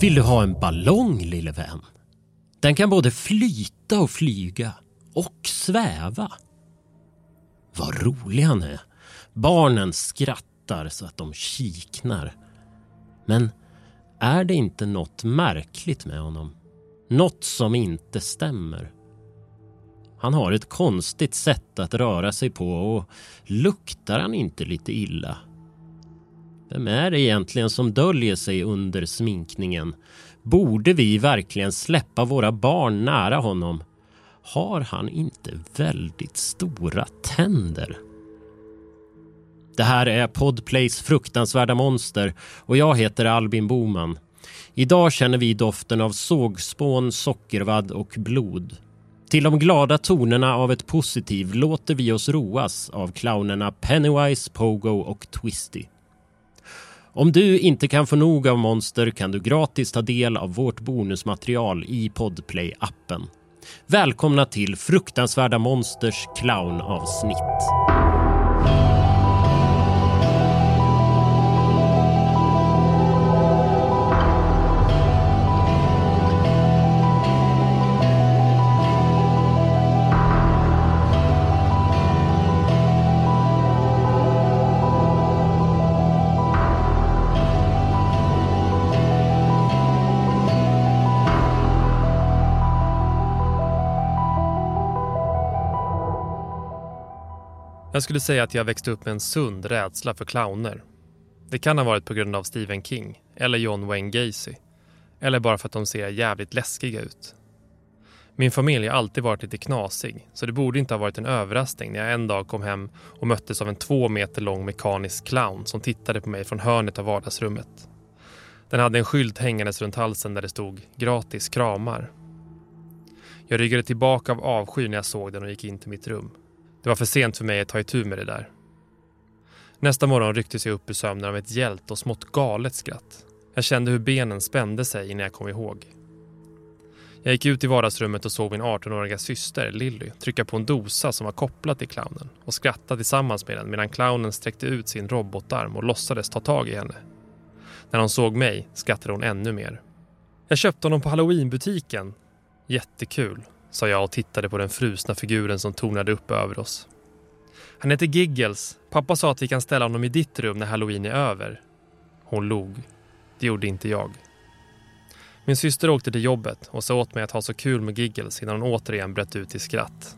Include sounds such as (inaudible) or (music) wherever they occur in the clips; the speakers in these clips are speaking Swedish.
Vill du ha en ballong lille vän? Den kan både flyta och flyga och sväva. Vad rolig han är. Barnen skrattar så att de kiknar. Men är det inte något märkligt med honom? Något som inte stämmer? Han har ett konstigt sätt att röra sig på och luktar han inte lite illa? Vem är det egentligen som döljer sig under sminkningen? Borde vi verkligen släppa våra barn nära honom? Har han inte väldigt stora tänder? Det här är Podplays fruktansvärda monster och jag heter Albin Boman. Idag känner vi doften av sågspån, sockervadd och blod. Till de glada tonerna av ett positiv låter vi oss roas av clownerna Pennywise, Pogo och Twisty. Om du inte kan få nog av Monster kan du gratis ta del av vårt bonusmaterial i Podplay-appen. Välkomna till Fruktansvärda Monsters clownavsnitt. Jag skulle säga att jag växte upp med en sund rädsla för clowner. Det kan ha varit på grund av Stephen King eller John Wayne Gacy. Eller bara för att de ser jävligt läskiga ut. Min familj har alltid varit lite knasig så det borde inte ha varit en överraskning när jag en dag kom hem och möttes av en två meter lång mekanisk clown som tittade på mig från hörnet av vardagsrummet. Den hade en skylt hängandes runt halsen där det stod “gratis kramar”. Jag ryggade tillbaka av avsky när jag såg den och gick in till mitt rum. Det var för sent för mig att ta itu med det där. Nästa morgon rycktes jag upp ur sömnen av ett gällt och smått galet skratt. Jag kände hur benen spände sig innan jag kom ihåg. Jag gick ut i vardagsrummet och såg min 18-åriga syster Lilly trycka på en dosa som var kopplad till clownen och skratta tillsammans med den medan clownen sträckte ut sin robotarm och låtsades ta tag i henne. När hon såg mig skrattade hon ännu mer. Jag köpte honom på halloweenbutiken. Jättekul, sa jag och tittade på den frusna figuren som tornade upp över oss. Han heter Giggles. Pappa sa att vi kan ställa honom i ditt rum när halloween är över. Hon log. Det gjorde inte jag. Min syster åkte till jobbet och sa åt mig att ha så kul med Giggles innan hon återigen bröt ut i skratt.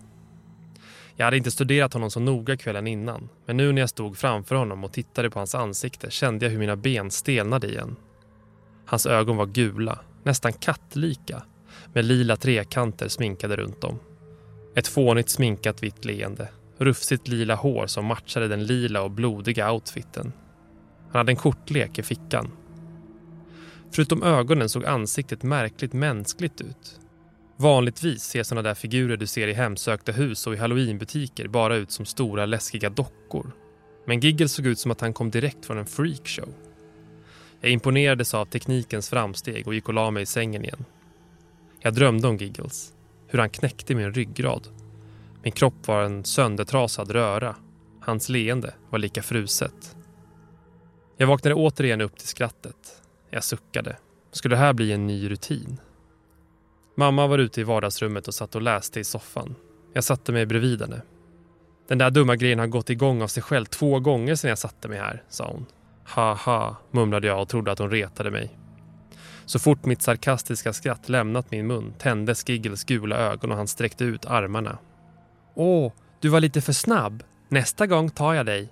Jag hade inte studerat honom så noga kvällen innan, men nu när jag stod framför honom och tittade på hans ansikte kände jag hur mina ben stelnade igen. Hans ögon var gula, nästan kattlika med lila trekanter sminkade runt om. Ett fånigt sminkat vitt leende. Rufsigt lila hår som matchade den lila och blodiga outfiten. Han hade en kortlek i fickan. Förutom ögonen såg ansiktet märkligt mänskligt ut. Vanligtvis ser sådana där figurer du ser i hemsökta hus och i halloweenbutiker bara ut som stora läskiga dockor. Men Giggle såg ut som att han kom direkt från en freakshow. Jag imponerades av teknikens framsteg och gick och la mig i sängen igen. Jag drömde om Giggles. Hur han knäckte min ryggrad. Min kropp var en söndertrasad röra. Hans leende var lika fruset. Jag vaknade återigen upp till skrattet. Jag suckade. Skulle det här bli en ny rutin? Mamma var ute i vardagsrummet och satt och läste i soffan. Jag satte mig bredvid henne. Den där dumma grejen har gått igång av sig själv två gånger sedan jag satte mig här, sa hon. Haha, mumlade jag och trodde att hon retade mig. Så fort mitt sarkastiska skratt lämnat min mun tändes Giggles gula ögon och han sträckte ut armarna. Åh, du var lite för snabb. Nästa gång tar jag dig,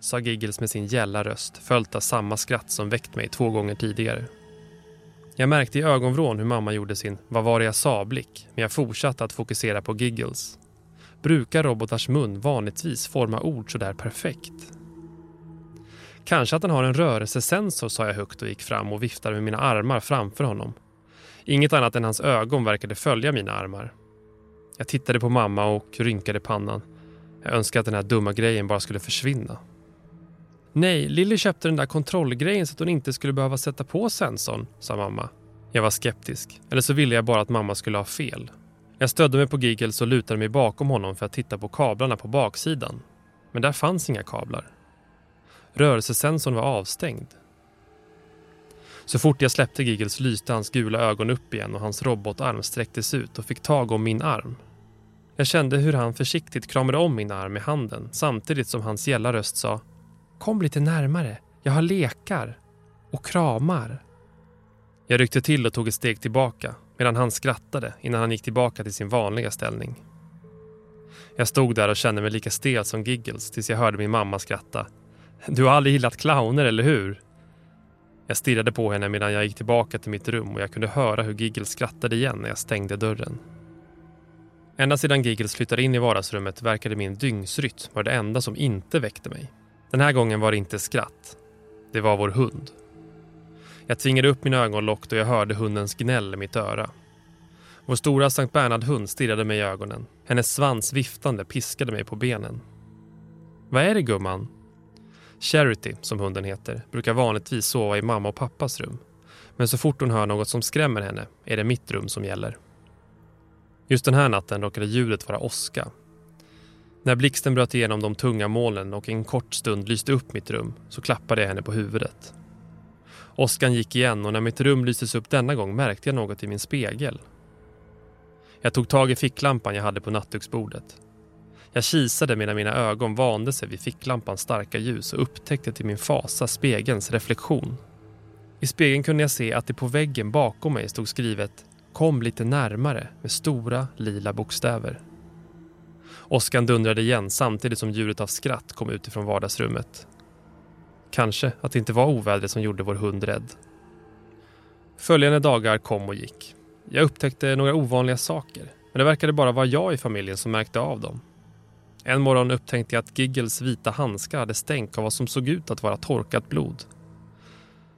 sa Giggles med sin gälla röst följt av samma skratt som väckt mig två gånger tidigare. Jag märkte i ögonvrån hur mamma gjorde sin vad var det jag sa-blick men jag fortsatte att fokusera på Giggles. Brukar robotars mun vanligtvis forma ord så där perfekt? Kanske att han har en rörelsesensor, sa jag högt och gick fram och viftade med mina armar framför honom. Inget annat än hans ögon verkade följa mina armar. Jag tittade på mamma och rynkade pannan. Jag önskade att den här dumma grejen bara skulle försvinna. Nej, Lilly köpte den där kontrollgrejen så att hon inte skulle behöva sätta på sensorn, sa mamma. Jag var skeptisk. Eller så ville jag bara att mamma skulle ha fel. Jag stödde mig på Giggles och lutade mig bakom honom för att titta på kablarna på baksidan. Men där fanns inga kablar. Rörelsesensorn var avstängd. Så fort jag släppte Giggles lyste hans gula ögon upp igen och hans robotarm sträcktes ut och fick tag om min arm. Jag kände hur han försiktigt kramade om min arm i handen samtidigt som hans gälla röst sa Kom lite närmare, jag har lekar och kramar. Jag ryckte till och tog ett steg tillbaka medan han skrattade innan han gick tillbaka till sin vanliga ställning. Jag stod där och kände mig lika stel som Giggles tills jag hörde min mamma skratta. Du har aldrig gillat clowner, eller hur? Jag stirrade på henne medan jag gick tillbaka till mitt rum och jag kunde höra hur Giggles skrattade igen när jag stängde dörren. Ända sedan Giggles flyttade in i vardagsrummet verkade min dygnsrytm vara det enda som inte väckte mig. Den här gången var det inte skratt. Det var vår hund. Jag tvingade upp mina ögonlock då jag hörde hundens gnäll i mitt öra. Vår stora Sankt Bernhard-hund stirrade mig i ögonen. Hennes svans viftande piskade mig på benen. Vad är det gumman? Charity, som hunden heter, brukar vanligtvis sova i mamma och pappas rum. Men så fort hon hör något som skrämmer henne är det mitt rum som gäller. Just den här natten råkade ljudet vara åska. När blixten bröt igenom de tunga molnen och en kort stund lyste upp mitt rum så klappade jag henne på huvudet. Åskan gick igen och när mitt rum lystes upp denna gång märkte jag något i min spegel. Jag tog tag i ficklampan jag hade på nattduksbordet. Jag kisade medan mina ögon vande sig vid ficklampans starka ljus och upptäckte till min fasa spegelns reflektion. I spegeln kunde jag se att det på väggen bakom mig stod skrivet Kom lite närmare med stora lila bokstäver. Åskan dundrade igen samtidigt som ljudet av skratt kom utifrån vardagsrummet. Kanske att det inte var ovädret som gjorde vår hund rädd. Följande dagar kom och gick. Jag upptäckte några ovanliga saker, men det verkade bara vara jag i familjen som märkte av dem. En morgon upptäckte jag att Giggles vita handskar hade stänk av vad som såg ut att vara torkat blod.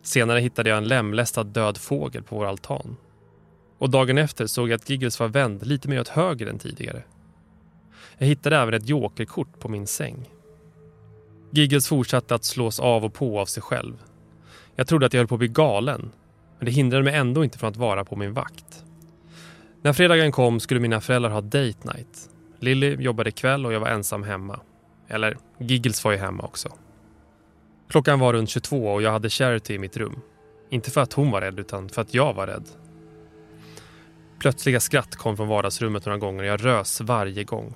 Senare hittade jag en lemlästad död fågel på vår altan. Och dagen efter såg jag att Giggles var vänd lite mer åt höger än tidigare. Jag hittade även ett jokerkort på min säng. Giggles fortsatte att slås av och på av sig själv. Jag trodde att jag höll på att bli galen, men det hindrade mig ändå inte från att vara på min vakt. När fredagen kom skulle mina föräldrar ha date night. Lilly jobbade kväll och jag var ensam hemma. Eller, Giggles var ju hemma också. Klockan var runt 22 och jag hade Charity i mitt rum. Inte för att hon var rädd utan för att jag var rädd. Plötsliga skratt kom från vardagsrummet några gånger och jag rös varje gång.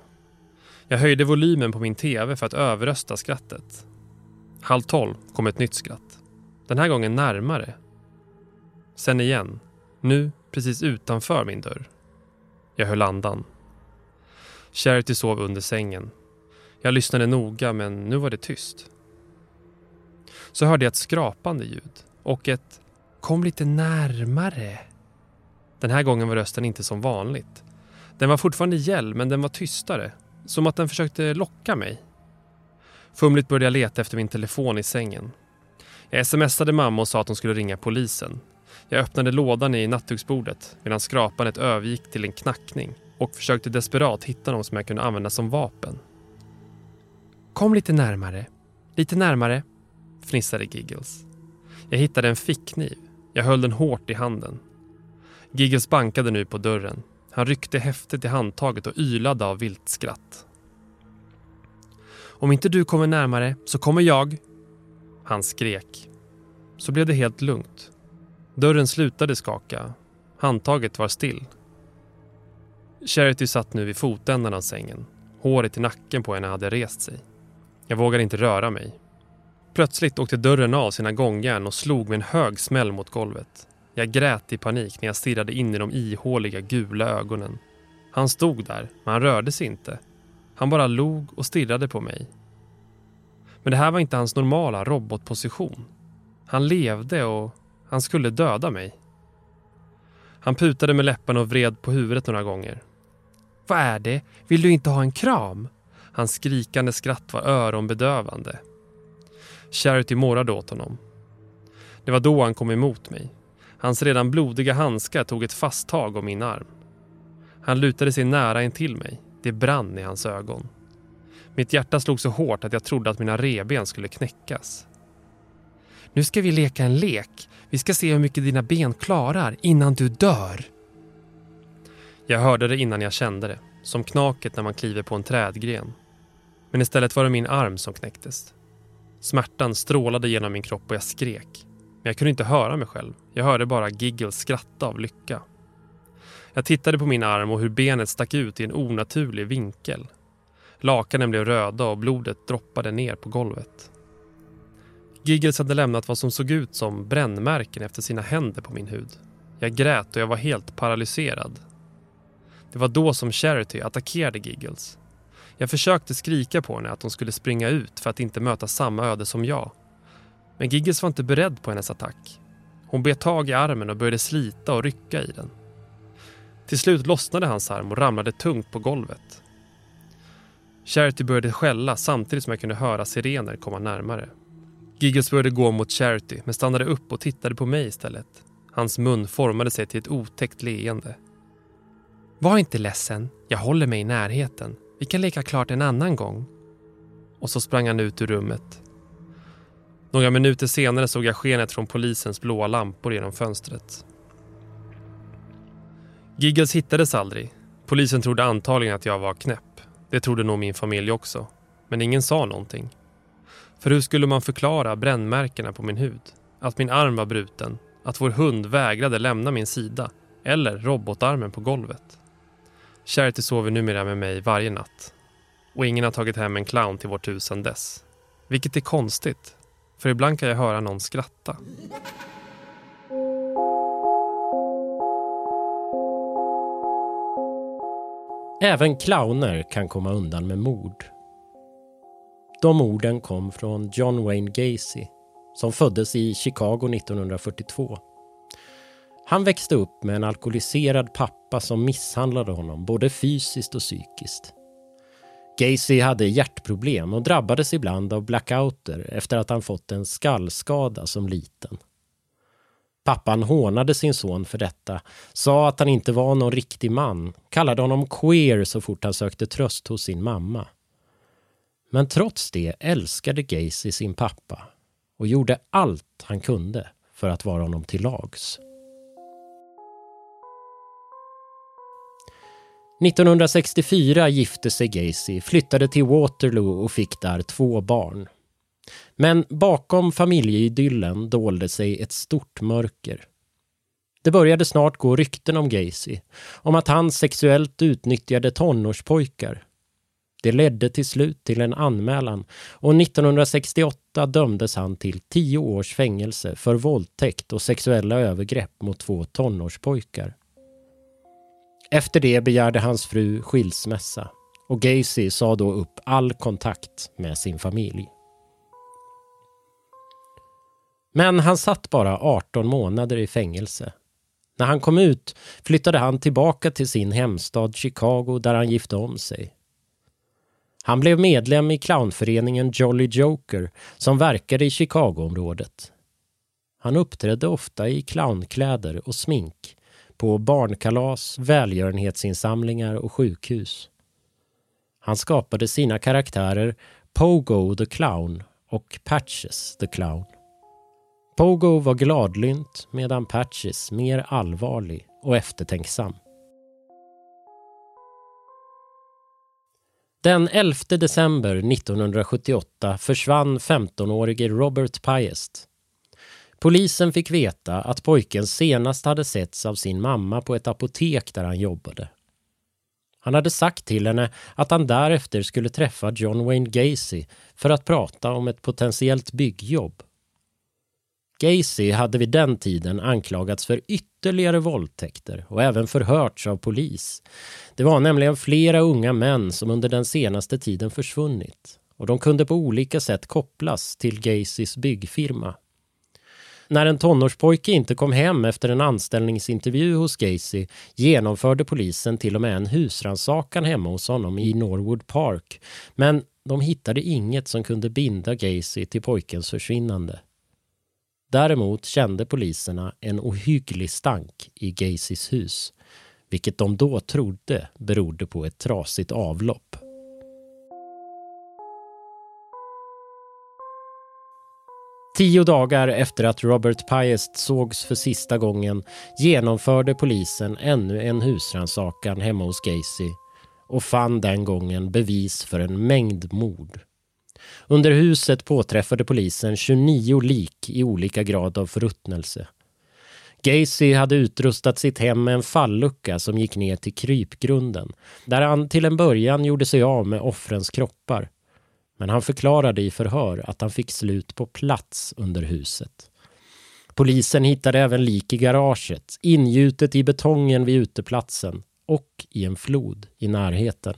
Jag höjde volymen på min tv för att överrösta skrattet. Halv tolv kom ett nytt skratt. Den här gången närmare. Sen igen. Nu precis utanför min dörr. Jag höll andan. Charity sov under sängen. Jag lyssnade noga men nu var det tyst. Så hörde jag ett skrapande ljud och ett Kom lite närmare. Den här gången var rösten inte som vanligt. Den var fortfarande gäll men den var tystare som att den försökte locka mig. Fumligt började jag leta efter min telefon i sängen. Jag smsade mamma och sa att hon skulle ringa polisen. Jag öppnade lådan i nattduksbordet medan skrapandet övergick till en knackning och försökte desperat hitta någon som jag kunde använda som vapen. Kom lite närmare, lite närmare, fnissade Giggles. Jag hittade en fickkniv. Jag höll den hårt i handen. Giggles bankade nu på dörren. Han ryckte häftigt i handtaget och ylade av vilt skratt. Om inte du kommer närmare så kommer jag. Han skrek. Så blev det helt lugnt. Dörren slutade skaka. Handtaget var still. Charity satt nu vid fotändan av sängen. Håret i nacken på henne hade rest sig. Jag vågade inte röra mig. Plötsligt åkte dörren av sina gångjärn och slog med en hög smäll mot golvet. Jag grät i panik när jag stirrade in i de ihåliga gula ögonen. Han stod där, men han rörde sig inte. Han bara log och stirrade på mig. Men det här var inte hans normala robotposition. Han levde och han skulle döda mig. Han putade med läpparna och vred på huvudet några gånger. Vad är det? Vill du inte ha en kram? Hans skrikande skratt var öronbedövande. Charity morrade åt honom. Det var då han kom emot mig. Hans redan blodiga handskar tog ett fast tag om min arm. Han lutade sig nära in till mig. Det brann i hans ögon. Mitt hjärta slog så hårt att jag trodde att mina reben skulle knäckas. Nu ska vi leka en lek. Vi ska se hur mycket dina ben klarar innan du dör. Jag hörde det innan jag kände det, som knaket när man kliver på en trädgren. Men istället var det min arm som knäcktes. Smärtan strålade genom min kropp och jag skrek. Men jag kunde inte höra mig själv. Jag hörde bara Giggles skratta av lycka. Jag tittade på min arm och hur benet stack ut i en onaturlig vinkel. Lakanen blev röda och blodet droppade ner på golvet. Giggles hade lämnat vad som såg ut som brännmärken efter sina händer på min hud. Jag grät och jag var helt paralyserad. Det var då som Charity attackerade Giggles. Jag försökte skrika på henne att hon skulle springa ut för att inte möta samma öde som jag. Men Giggles var inte beredd på hennes attack. Hon bet tag i armen och började slita och rycka i den. Till slut lossnade hans arm och ramlade tungt på golvet. Charity började skälla samtidigt som jag kunde höra sirener komma närmare. Giggles började gå mot Charity men stannade upp och tittade på mig istället. Hans mun formade sig till ett otäckt leende. Var inte ledsen, jag håller mig i närheten. Vi kan leka klart en annan gång. Och så sprang han ut ur rummet. Några minuter senare såg jag skenet från polisens blåa lampor genom fönstret. Giggles hittades aldrig. Polisen trodde antagligen att jag var knäpp. Det trodde nog min familj också. Men ingen sa någonting. För hur skulle man förklara brännmärkena på min hud? Att min arm var bruten? Att vår hund vägrade lämna min sida? Eller robotarmen på golvet? Charity sover numera med mig varje natt. Och ingen har tagit hem en clown till vårt hus sedan dess. Vilket är konstigt, för ibland kan jag höra någon skratta. Även clowner kan komma undan med mord. De orden kom från John Wayne Gacy som föddes i Chicago 1942. Han växte upp med en alkoholiserad pappa som misshandlade honom både fysiskt och psykiskt. Gacy hade hjärtproblem och drabbades ibland av blackouter efter att han fått en skallskada som liten. Pappan hånade sin son för detta, sa att han inte var någon riktig man, kallade honom queer så fort han sökte tröst hos sin mamma. Men trots det älskade Gacy sin pappa och gjorde allt han kunde för att vara honom till lags. 1964 gifte sig Gacy, flyttade till Waterloo och fick där två barn. Men bakom familjeidyllen dolde sig ett stort mörker. Det började snart gå rykten om Gacy, om att han sexuellt utnyttjade tonårspojkar. Det ledde till slut till en anmälan och 1968 dömdes han till tio års fängelse för våldtäkt och sexuella övergrepp mot två tonårspojkar. Efter det begärde hans fru skilsmässa och Gacy sa då upp all kontakt med sin familj. Men han satt bara 18 månader i fängelse. När han kom ut flyttade han tillbaka till sin hemstad Chicago där han gifte om sig. Han blev medlem i clownföreningen Jolly Joker som verkade i Chicagoområdet. Han uppträdde ofta i clownkläder och smink på barnkalas, välgörenhetsinsamlingar och sjukhus. Han skapade sina karaktärer Pogo the Clown och Patches the Clown. Pogo var gladlynt medan Patches mer allvarlig och eftertänksam. Den 11 december 1978 försvann 15-årige Robert Piest. Polisen fick veta att pojken senast hade setts av sin mamma på ett apotek där han jobbade. Han hade sagt till henne att han därefter skulle träffa John Wayne Gacy för att prata om ett potentiellt byggjobb. Gacy hade vid den tiden anklagats för ytterligare våldtäkter och även förhörts av polis. Det var nämligen flera unga män som under den senaste tiden försvunnit och de kunde på olika sätt kopplas till Gacys byggfirma. När en tonårspojke inte kom hem efter en anställningsintervju hos Gacy genomförde polisen till och med en husransakan hemma hos honom i Norwood Park. Men de hittade inget som kunde binda Gacy till pojkens försvinnande. Däremot kände poliserna en ohygglig stank i Gacys hus, vilket de då trodde berodde på ett trasigt avlopp. Tio dagar efter att Robert Piest sågs för sista gången genomförde polisen ännu en husrannsakan hemma hos Gacy och fann den gången bevis för en mängd mord. Under huset påträffade polisen 29 lik i olika grad av förruttnelse. Gacy hade utrustat sitt hem med en fallucka som gick ner till krypgrunden där han till en början gjorde sig av med offrens kroppar. Men han förklarade i förhör att han fick slut på plats under huset. Polisen hittade även lik i garaget, ingjutet i betongen vid uteplatsen och i en flod i närheten.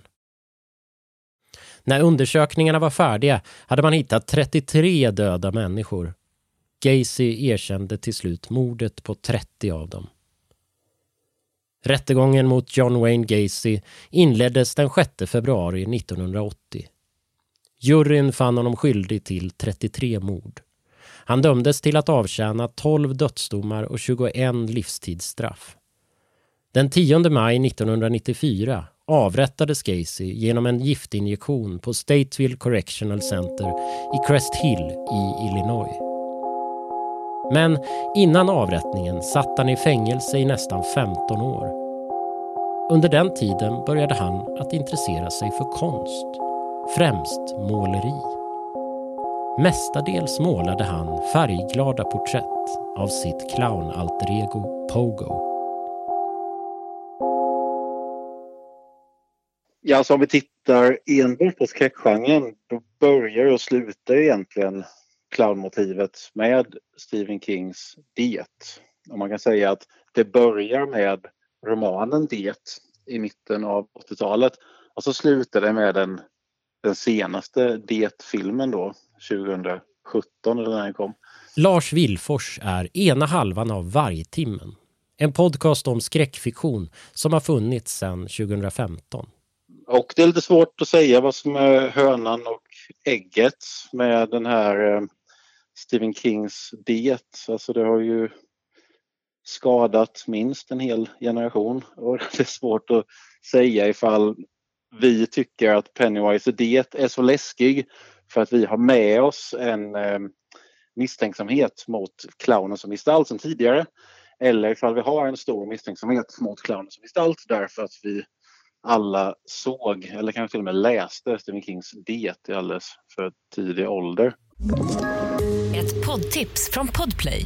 När undersökningarna var färdiga hade man hittat 33 döda människor. Gacy erkände till slut mordet på 30 av dem. Rättegången mot John Wayne Gacy inleddes den 6 februari 1980. Juryn fann honom skyldig till 33 mord. Han dömdes till att avtjäna 12 dödsdomar och 21 livstidsstraff. Den 10 maj 1994 avrättades Gacy genom en giftinjektion på Stateville Correctional Center i Crest Hill i Illinois. Men innan avrättningen satt han i fängelse i nästan 15 år. Under den tiden började han att intressera sig för konst, främst måleri. Mestadels målade han färgglada porträtt av sitt clownalter-ego Pogo. Ja, alltså om vi tittar enbart på skräckgenren då börjar och slutar egentligen clownmotivet med Stephen Kings Det. Och man kan säga att det börjar med romanen Det i mitten av 80-talet och så slutar det med den, den senaste Det-filmen då, 2017 eller när den kom. Lars Vilfors är ena halvan av Vargtimmen. En podcast om skräckfiktion som har funnits sedan 2015. Och det är lite svårt att säga vad som är hönan och ägget med den här eh, Stephen Kings Det. Alltså det har ju skadat minst en hel generation och (laughs) det är svårt att säga ifall vi tycker att Pennywise Det är så läskig för att vi har med oss en eh, misstänksamhet mot clownen som gestalt sedan tidigare. Eller ifall vi har en stor misstänksamhet mot clownen som gestalt därför att vi alla såg, eller kanske till och med läste Stephen Kings Det i alldeles för tidig ålder. Ett poddtips från Podplay.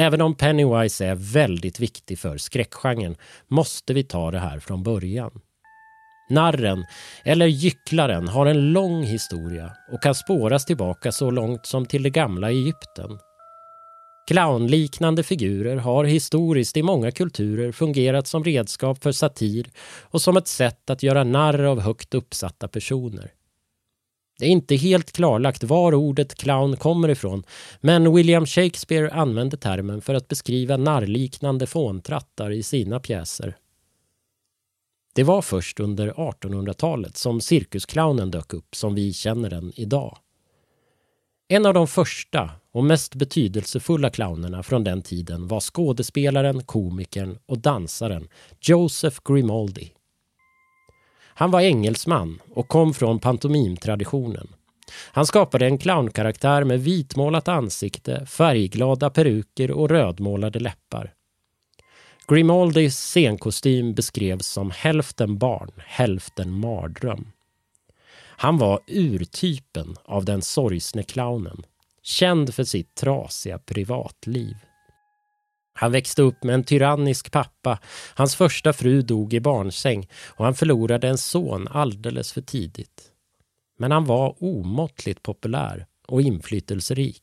Även om Pennywise är väldigt viktig för skräckgenren måste vi ta det här från början. Narren, eller gycklaren, har en lång historia och kan spåras tillbaka så långt som till det gamla Egypten. Clownliknande figurer har historiskt i många kulturer fungerat som redskap för satir och som ett sätt att göra narr av högt uppsatta personer. Det är inte helt klarlagt var ordet clown kommer ifrån men William Shakespeare använde termen för att beskriva narrliknande fåntrattar i sina pjäser. Det var först under 1800-talet som cirkusclownen dök upp som vi känner den idag. En av de första och mest betydelsefulla clownerna från den tiden var skådespelaren, komikern och dansaren Joseph Grimaldi. Han var engelsman och kom från pantomimtraditionen. Han skapade en clownkaraktär med vitmålat ansikte, färgglada peruker och rödmålade läppar. Grimaldis scenkostym beskrevs som hälften barn, hälften mardröm. Han var urtypen av den sorgsne clownen, känd för sitt trasiga privatliv. Han växte upp med en tyrannisk pappa. Hans första fru dog i barnsäng och han förlorade en son alldeles för tidigt. Men han var omåttligt populär och inflytelserik.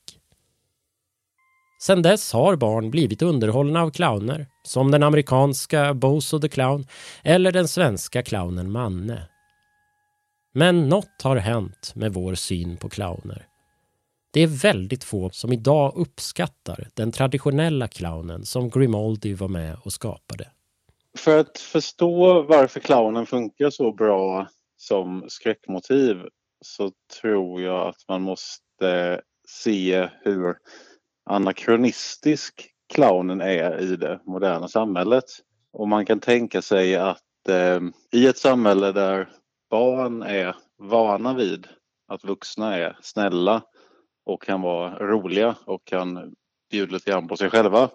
Sedan dess har barn blivit underhållna av clowner som den amerikanska Bozo the Clown eller den svenska clownen Manne. Men något har hänt med vår syn på clowner. Det är väldigt få som idag uppskattar den traditionella clownen som Grimaldi var med och skapade. För att förstå varför clownen funkar så bra som skräckmotiv så tror jag att man måste se hur anakronistisk clownen är i det moderna samhället. Och man kan tänka sig att eh, i ett samhälle där barn är vana vid att vuxna är snälla och kan vara roliga och kan bjuda lite grann på sig själva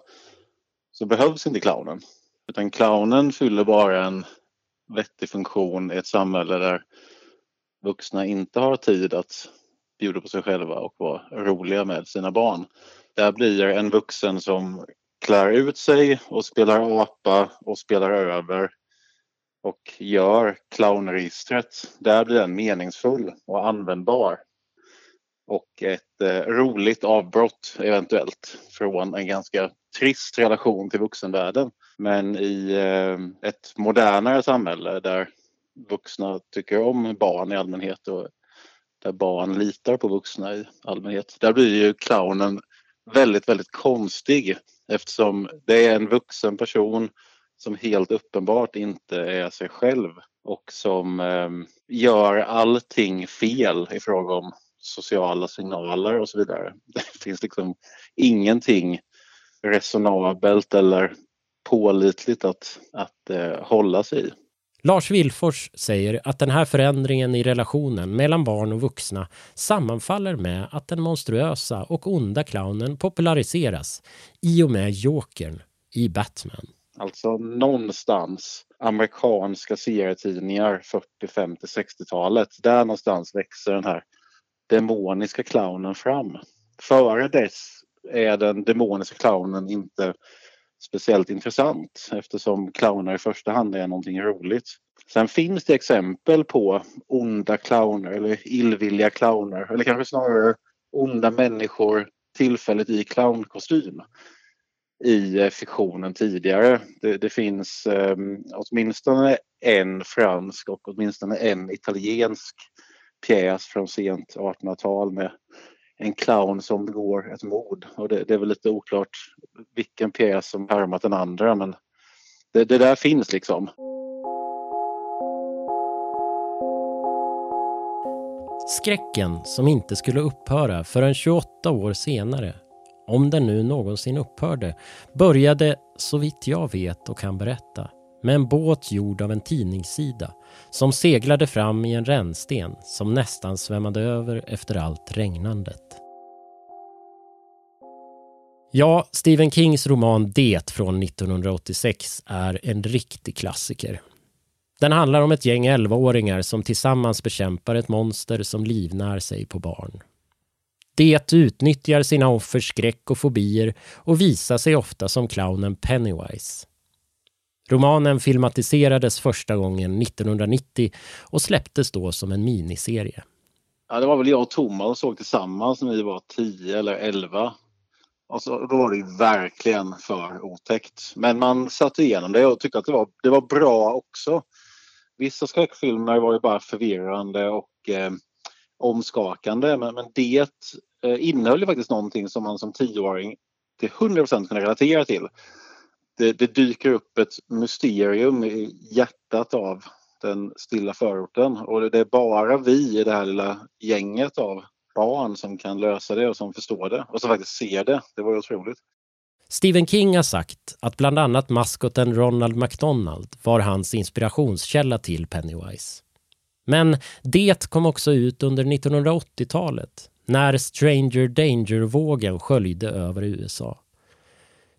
så behövs inte clownen. Utan clownen fyller bara en vettig funktion i ett samhälle där vuxna inte har tid att bjuda på sig själva och vara roliga med sina barn. Där blir en vuxen som klär ut sig och spelar apa och spelar över och gör clownregistret. Där blir den meningsfull och användbar. Och ett eh, roligt avbrott eventuellt från en ganska trist relation till vuxenvärlden. Men i eh, ett modernare samhälle där vuxna tycker om barn i allmänhet och där barn litar på vuxna i allmänhet. Där blir ju clownen väldigt, väldigt konstig eftersom det är en vuxen person som helt uppenbart inte är sig själv och som eh, gör allting fel i fråga om sociala signaler och så vidare. Det finns liksom ingenting resonabelt eller pålitligt att, att eh, hålla sig i. Lars Vilfors säger att den här förändringen i relationen mellan barn och vuxna sammanfaller med att den monstruösa och onda clownen populariseras i och med Jokern i Batman. Alltså någonstans amerikanska serietidningar 40, 50, 60-talet. Där någonstans växer den här demoniska clownen fram. Före dess är den demoniska clownen inte speciellt intressant eftersom clowner i första hand är någonting roligt. Sen finns det exempel på onda clowner eller illvilliga clowner eller kanske snarare onda människor tillfälligt i clownkostym i eh, fiktionen tidigare. Det, det finns um, åtminstone en fransk och åtminstone en italiensk pjäs från sent 1800-tal med en clown som begår ett mord. Och det, det, är väl lite oklart vilken pjäs som härmat den andra men det, det där finns liksom. Skräcken som inte skulle upphöra förrän 28 år senare, om den nu någonsin upphörde, började, så vitt jag vet och kan berätta, med en båt gjord av en tidningssida som seglade fram i en rännsten som nästan svämmade över efter allt regnandet. Ja, Stephen Kings roman Det från 1986 är en riktig klassiker. Den handlar om ett gäng 11-åringar som tillsammans bekämpar ett monster som livnär sig på barn. Det utnyttjar sina offers skräck och fobier och visar sig ofta som clownen Pennywise. Romanen filmatiserades första gången 1990 och släpptes då som en miniserie. Ja, det var väl jag och Thomas som såg tillsammans när vi var 10 eller 11. Alltså, då var det verkligen för otäckt. Men man satte igenom det och tyckte att det var, det var bra också. Vissa skräckfilmer var ju bara förvirrande och eh, omskakande men, men det eh, innehöll ju faktiskt någonting som man som tioåring till 100% kunde relatera till det, det, dyker upp ett mysterium i hjärtat av den stilla förorten och det är bara vi i det här lilla gänget av barn som kan lösa det och som förstår det och som faktiskt ser det. Det var otroligt. Stephen King har sagt att bland annat maskoten Ronald McDonald var hans inspirationskälla till Pennywise. Men det kom också ut under 1980-talet när Stranger Danger-vågen sköljde över USA.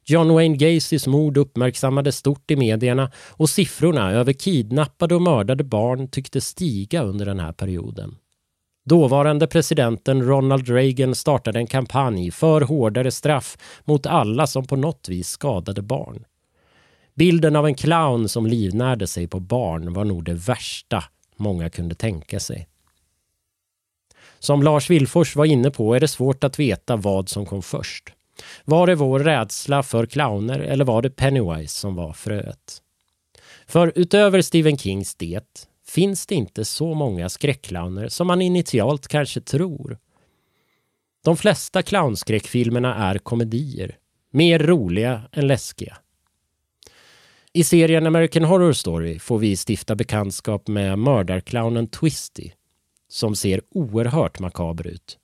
John Wayne Gacys mord uppmärksammades stort i medierna och siffrorna över kidnappade och mördade barn tycktes stiga under den här perioden. Dåvarande presidenten Ronald Reagan startade en kampanj för hårdare straff mot alla som på något vis skadade barn. Bilden av en clown som livnärde sig på barn var nog det värsta många kunde tänka sig. Som Lars Vilfors var inne på är det svårt att veta vad som kom först. Var det vår rädsla för clowner eller var det Pennywise som var fröet? För utöver Stephen Kings Det finns det inte så många skräckclowner som man initialt kanske tror. De flesta clownskräckfilmerna är komedier, mer roliga än läskiga. I serien American Horror Story får vi stifta bekantskap med mördarclownen Twisty som ser oerhört makaber ut.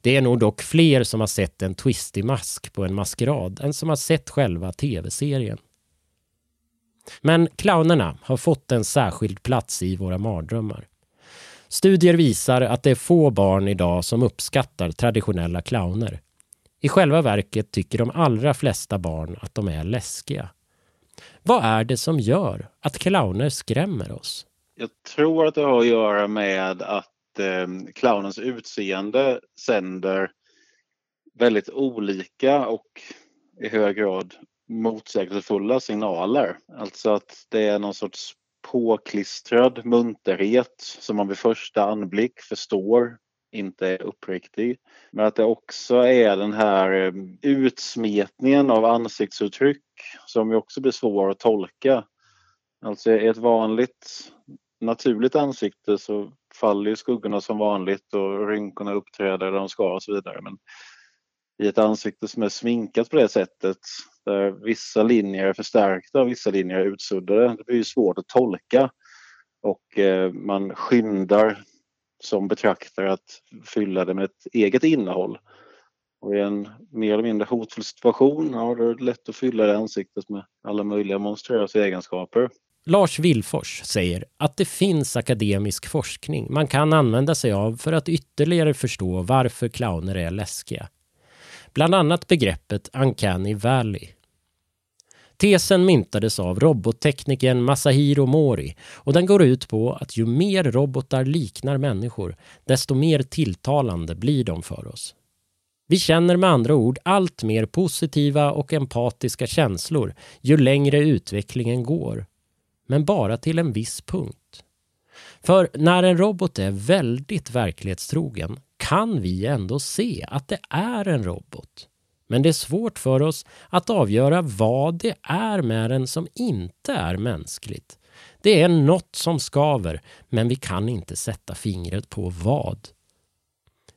Det är nog dock fler som har sett en twistig mask på en maskerad än som har sett själva tv-serien. Men clownerna har fått en särskild plats i våra mardrömmar. Studier visar att det är få barn idag som uppskattar traditionella clowner. I själva verket tycker de allra flesta barn att de är läskiga. Vad är det som gör att clowner skrämmer oss? Jag tror att det har att göra med att eh, clownens utseende sänder väldigt olika och i hög grad motsägelsefulla signaler. Alltså att det är någon sorts påklistrad munterhet som man vid första anblick förstår inte är uppriktig. Men att det också är den här ehm, utsmetningen av ansiktsuttryck som ju också blir svår att tolka. Alltså i ett vanligt naturligt ansikte så faller skuggorna som vanligt och rynkorna uppträder där de ska och så vidare. Men i ett ansikte som är sminkat på det sättet där vissa linjer är förstärkta och vissa linjer är utsuddade. Det blir svårt att tolka och eh, man skyndar som betraktare att fylla det med ett eget innehåll. Och i en mer eller mindre hotfull situation, ja, då är det lätt att fylla det ansiktet med alla möjliga monstruösa egenskaper. Lars Willfors säger att det finns akademisk forskning man kan använda sig av för att ytterligare förstå varför clowner är läskiga. Bland annat begreppet Uncanny Valley. Tesen myntades av robotteknikern Masahiro Mori och den går ut på att ju mer robotar liknar människor, desto mer tilltalande blir de för oss. Vi känner med andra ord allt mer positiva och empatiska känslor ju längre utvecklingen går. Men bara till en viss punkt. För när en robot är väldigt verklighetstrogen kan vi ändå se att det är en robot. Men det är svårt för oss att avgöra vad det är med den som inte är mänskligt. Det är något som skaver, men vi kan inte sätta fingret på vad.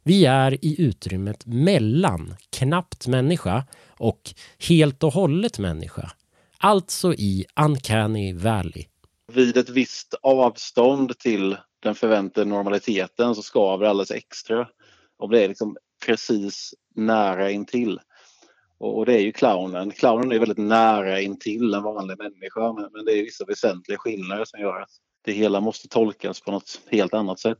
Vi är i utrymmet mellan knappt människa och helt och hållet människa. Alltså i Uncanny Valley. Vid ett visst avstånd till den förväntade normaliteten så skaver det alldeles extra. Om det är liksom precis nära intill. Och det är ju clownen. Clownen är väldigt nära intill en vanlig människa men, men det är vissa väsentliga skillnader som gör att det hela måste tolkas på något helt annat sätt.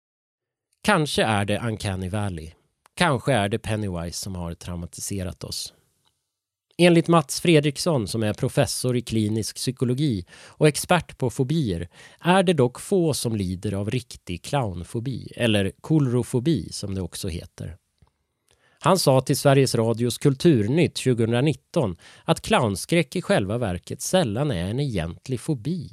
Kanske är det Uncanny Valley. Kanske är det Pennywise som har traumatiserat oss. Enligt Mats Fredriksson som är professor i klinisk psykologi och expert på fobier är det dock få som lider av riktig clownfobi, eller kolrofobi som det också heter. Han sa till Sveriges Radios Kulturnytt 2019 att clownskräck i själva verket sällan är en egentlig fobi.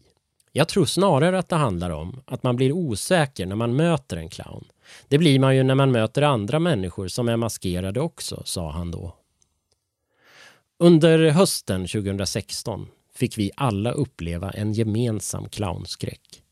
Jag tror snarare att det handlar om att man blir osäker när man möter en clown. Det blir man ju när man möter andra människor som är maskerade också, sa han då. Under hösten 2016 fick vi alla uppleva en gemensam clownskräck.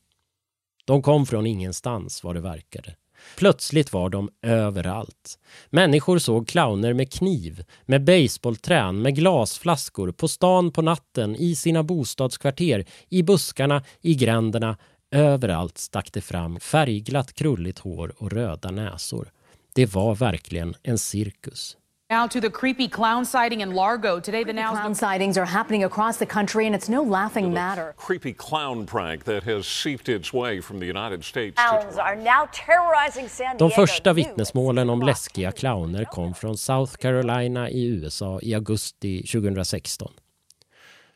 De kom från ingenstans vad det verkade. Plötsligt var de överallt. Människor såg clowner med kniv, med baseballträn, med glasflaskor, på stan på natten, i sina bostadskvarter, i buskarna, i gränderna. Överallt stack det fram färgglatt krulligt hår och röda näsor. Det var verkligen en cirkus. Now to the creepy clown sighting in Largo. Today, the now Clown sightings are happening across the country, and it's no laughing matter. creepy clown prank that has seeped its way from the United States Clowns are now terrorizing San De Diego. första vittnesmålen om läskiga clowner kom från South Carolina i USA i augusti 2016.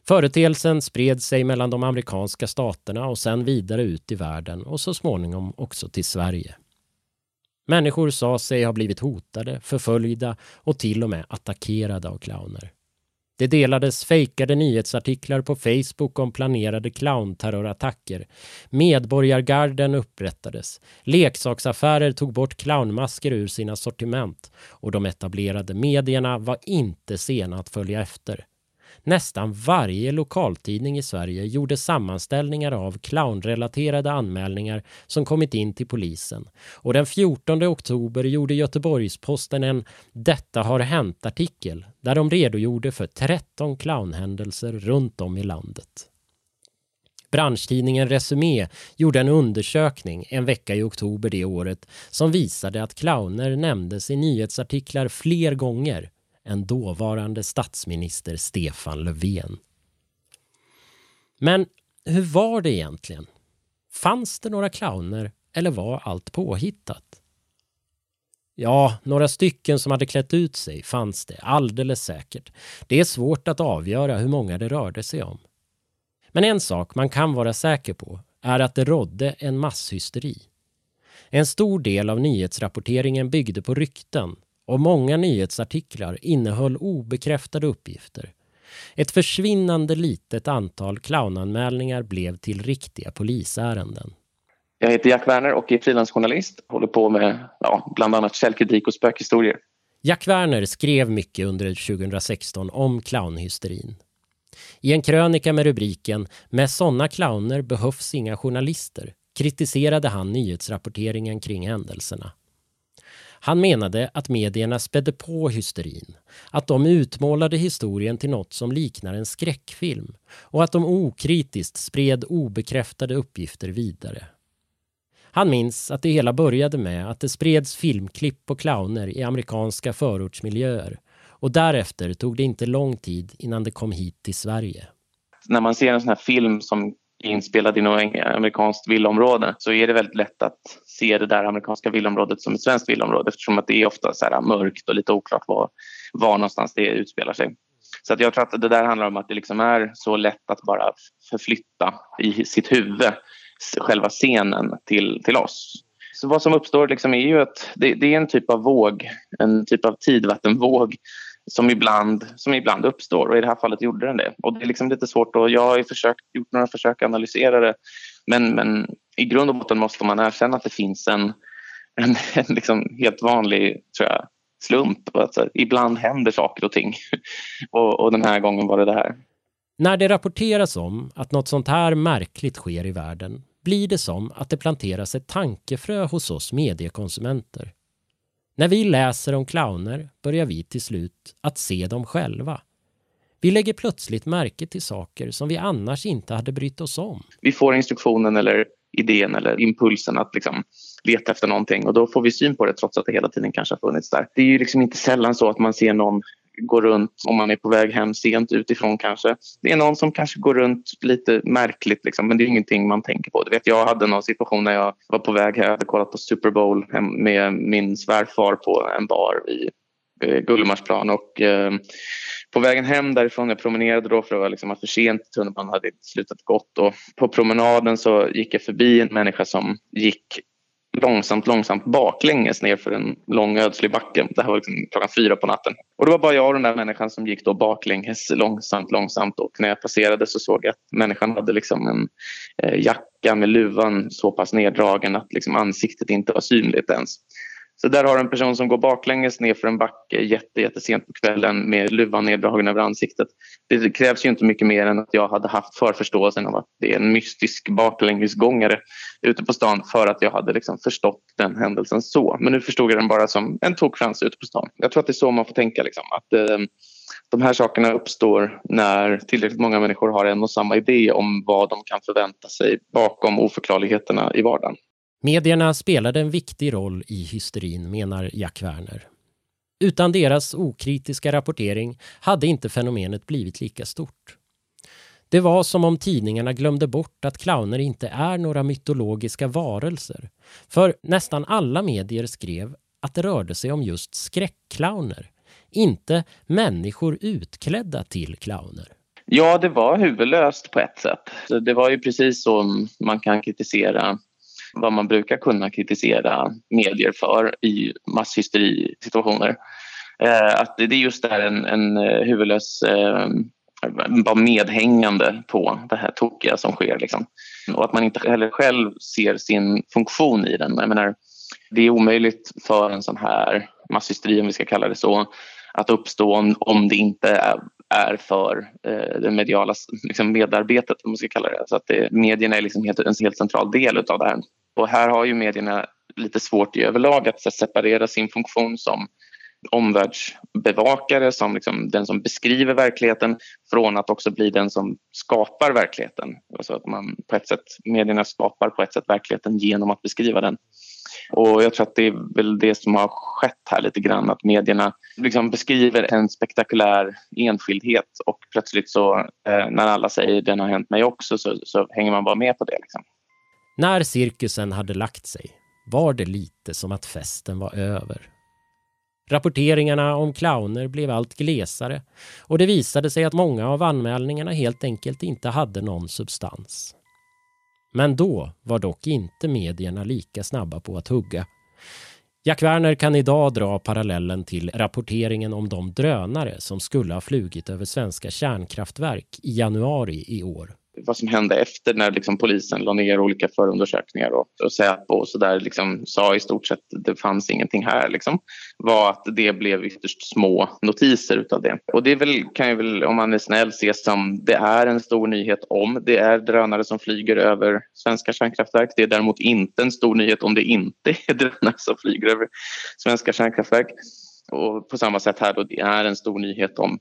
Företeelsen spred sig mellan de amerikanska staterna och sen vidare ut i världen och så småningom också till Sverige. Människor sa sig ha blivit hotade, förföljda och till och med attackerade av clowner. Det delades fejkade nyhetsartiklar på Facebook om planerade clownterrorattacker. Medborgargarden upprättades. Leksaksaffärer tog bort clownmasker ur sina sortiment. Och de etablerade medierna var inte sena att följa efter. Nästan varje lokaltidning i Sverige gjorde sammanställningar av clownrelaterade anmälningar som kommit in till polisen. Och den 14 oktober gjorde Göteborgs-Posten en “Detta har hänt”-artikel där de redogjorde för 13 clownhändelser runt om i landet. Branschtidningen Resumé gjorde en undersökning en vecka i oktober det året som visade att clowner nämndes i nyhetsartiklar fler gånger än dåvarande statsminister Stefan Löfven. Men hur var det egentligen? Fanns det några clowner eller var allt påhittat? Ja, några stycken som hade klätt ut sig fanns det, alldeles säkert. Det är svårt att avgöra hur många det rörde sig om. Men en sak man kan vara säker på är att det rådde en masshysteri. En stor del av nyhetsrapporteringen byggde på rykten och många nyhetsartiklar innehöll obekräftade uppgifter. Ett försvinnande litet antal clownanmälningar blev till riktiga polisärenden. Jag heter Jack Werner och är frilansjournalist. Håller på med ja, bland annat källkritik och spökhistorier. Jack Werner skrev mycket under 2016 om clownhysterin. I en krönika med rubriken “Med sådana clowner behövs inga journalister” kritiserade han nyhetsrapporteringen kring händelserna. Han menade att medierna spädde på hysterin, att de utmålade historien till något som liknar en skräckfilm och att de okritiskt spred obekräftade uppgifter vidare. Han minns att det hela började med att det spreds filmklipp på clowner i amerikanska förortsmiljöer och därefter tog det inte lång tid innan det kom hit till Sverige. När man ser en sån här film som inspelad i något amerikanskt villaområde så är det väldigt lätt att se det där amerikanska villaområdet som ett svenskt villaområde eftersom att det är ofta så här mörkt och lite oklart var, var någonstans det utspelar sig. Så att jag tror att det där handlar om att det liksom är så lätt att bara förflytta i sitt huvud själva scenen till, till oss. Så vad som uppstår liksom är ju att det, det är en typ av våg, en typ av tidvattenvåg som ibland, som ibland uppstår och i det här fallet gjorde den det. Och det är liksom lite svårt och jag har försökt, gjort några försök att analysera det men, men i grund och botten måste man erkänna att det finns en, en, en liksom helt vanlig tror jag, slump. Alltså, ibland händer saker och ting (laughs) och, och den här gången var det det här. När det rapporteras om att något sånt här märkligt sker i världen blir det som att det planteras ett tankefrö hos oss mediekonsumenter. När vi läser om clowner börjar vi till slut att se dem själva. Vi lägger plötsligt märke till saker som vi annars inte hade brytt oss om. Vi får instruktionen eller idén eller impulsen att liksom leta efter någonting och då får vi syn på det trots att det hela tiden kanske har funnits där. Det är ju liksom inte sällan så att man ser någon gå runt om man är på väg hem sent utifrån kanske. Det är någon som kanske går runt lite märkligt liksom, men det är ingenting man tänker på. Du vet, jag hade någon situation när jag var på väg här, jag hade kollat på Super Bowl med min svärfar på en bar i eh, Gullmarsplan och eh, på vägen hem därifrån, jag promenerade då för att vara liksom för sent, tunnelbanan hade slutat gått och på promenaden så gick jag förbi en människa som gick långsamt, långsamt baklänges ner för en lång ödslig backe. Det här var liksom klockan fyra på natten. Och det var bara jag och den där människan som gick då baklänges långsamt, långsamt. Och när jag passerade så såg jag att människan hade liksom en eh, jacka med luvan så pass neddragen att liksom ansiktet inte var synligt ens. Så där har du en person som går baklänges ner för en backe jätte, jättesent på kvällen med luvan neddragen över ansiktet. Det krävs ju inte mycket mer än att jag hade haft förförståelsen av att det är en mystisk baklängesgångare ute på stan för att jag hade liksom förstått den händelsen så. Men nu förstod jag den bara som en tokfrans ute på stan. Jag tror att det är så man får tänka. Liksom, att eh, De här sakerna uppstår när tillräckligt många människor har en och samma idé om vad de kan förvänta sig bakom oförklarligheterna i vardagen. Medierna spelade en viktig roll i hysterin, menar Jack Werner. Utan deras okritiska rapportering hade inte fenomenet blivit lika stort. Det var som om tidningarna glömde bort att clowner inte är några mytologiska varelser. För nästan alla medier skrev att det rörde sig om just skräckclowner. Inte människor utklädda till clowner. Ja, det var huvudlöst på ett sätt. Det var ju precis så man kan kritisera vad man brukar kunna kritisera medier för i masshysterisituationer. Eh, att det är just där en, en eh, huvudlös eh, bara medhängande på det här tokiga som sker. Liksom. Och att man inte heller själv ser sin funktion i den. Jag menar, det är omöjligt för en sån här masshysteri, om vi ska kalla det så, att uppstå om, om det inte är, är för eh, det mediala liksom medarbetet, om man ska kalla det. Så att det, medierna är liksom helt, en helt central del av det här. Och här har ju medierna lite svårt i överlag att separera sin funktion som omvärldsbevakare, som liksom den som beskriver verkligheten från att också bli den som skapar verkligheten. Alltså att man på ett sätt, medierna skapar på ett sätt verkligheten genom att beskriva den. Och jag tror att det är väl det som har skett här lite grann, att medierna liksom beskriver en spektakulär enskildhet och plötsligt så eh, när alla säger den har hänt mig också så, så hänger man bara med på det. Liksom. När cirkusen hade lagt sig var det lite som att festen var över. Rapporteringarna om clowner blev allt glesare och det visade sig att många av anmälningarna helt enkelt inte hade någon substans. Men då var dock inte medierna lika snabba på att hugga. Jack Werner kan idag dra parallellen till rapporteringen om de drönare som skulle ha flugit över svenska kärnkraftverk i januari i år vad som hände efter när liksom polisen la ner olika förundersökningar och, och Säpo och så där liksom sa i stort sett att det fanns ingenting här liksom, var att det blev ytterst små notiser utav det. Och det väl, kan ju väl, om man är snäll, ses som det är en stor nyhet om det är drönare som flyger över svenska kärnkraftverk. Det är däremot inte en stor nyhet om det inte är (laughs) drönare som flyger över svenska kärnkraftverk. Och på samma sätt här då, det är en stor nyhet om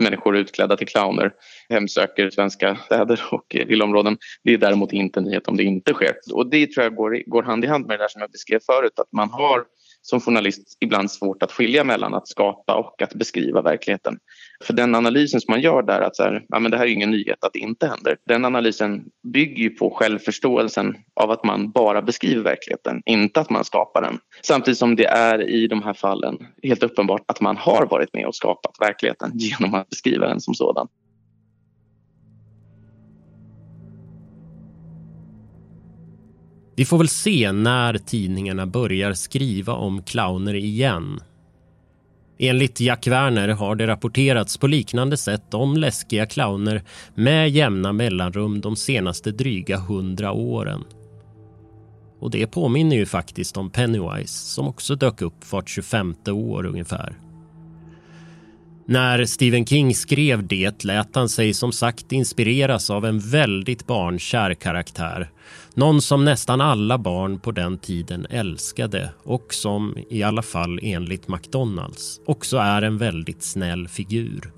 människor utklädda till clowner hemsöker svenska städer och villaområden. Det är däremot inte en nyhet om det inte sker. Och det tror jag går, går hand i hand med det där som jag beskrev förut, att man har som journalist ibland svårt att skilja mellan att skapa och att beskriva verkligheten. För den analysen som man gör där, att så här, ja, men det här är ingen nyhet att det inte händer. Den analysen bygger ju på självförståelsen av att man bara beskriver verkligheten, inte att man skapar den. Samtidigt som det är i de här fallen helt uppenbart att man har varit med och skapat verkligheten (laughs) genom att beskriva den som sådan. Vi får väl se när tidningarna börjar skriva om clowner igen. Enligt Jack Werner har det rapporterats på liknande sätt om läskiga clowner med jämna mellanrum de senaste dryga hundra åren. Och det påminner ju faktiskt om Pennywise som också dök upp vart 25 år ungefär. När Stephen King skrev det lät han sig som sagt inspireras av en väldigt barnkär karaktär. Någon som nästan alla barn på den tiden älskade och som, i alla fall enligt McDonalds, också är en väldigt snäll figur.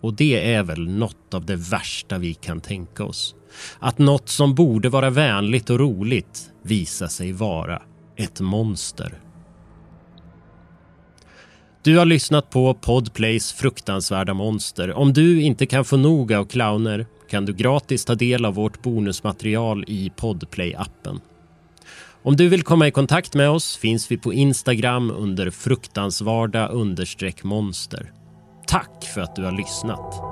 Och det är väl något av det värsta vi kan tänka oss. Att något som borde vara vänligt och roligt visar sig vara ett monster. Du har lyssnat på Podplays fruktansvärda monster. Om du inte kan få nog av clowner kan du gratis ta del av vårt bonusmaterial i Podplay-appen. Om du vill komma i kontakt med oss finns vi på Instagram under fruktansvarda monster. Tack för att du har lyssnat.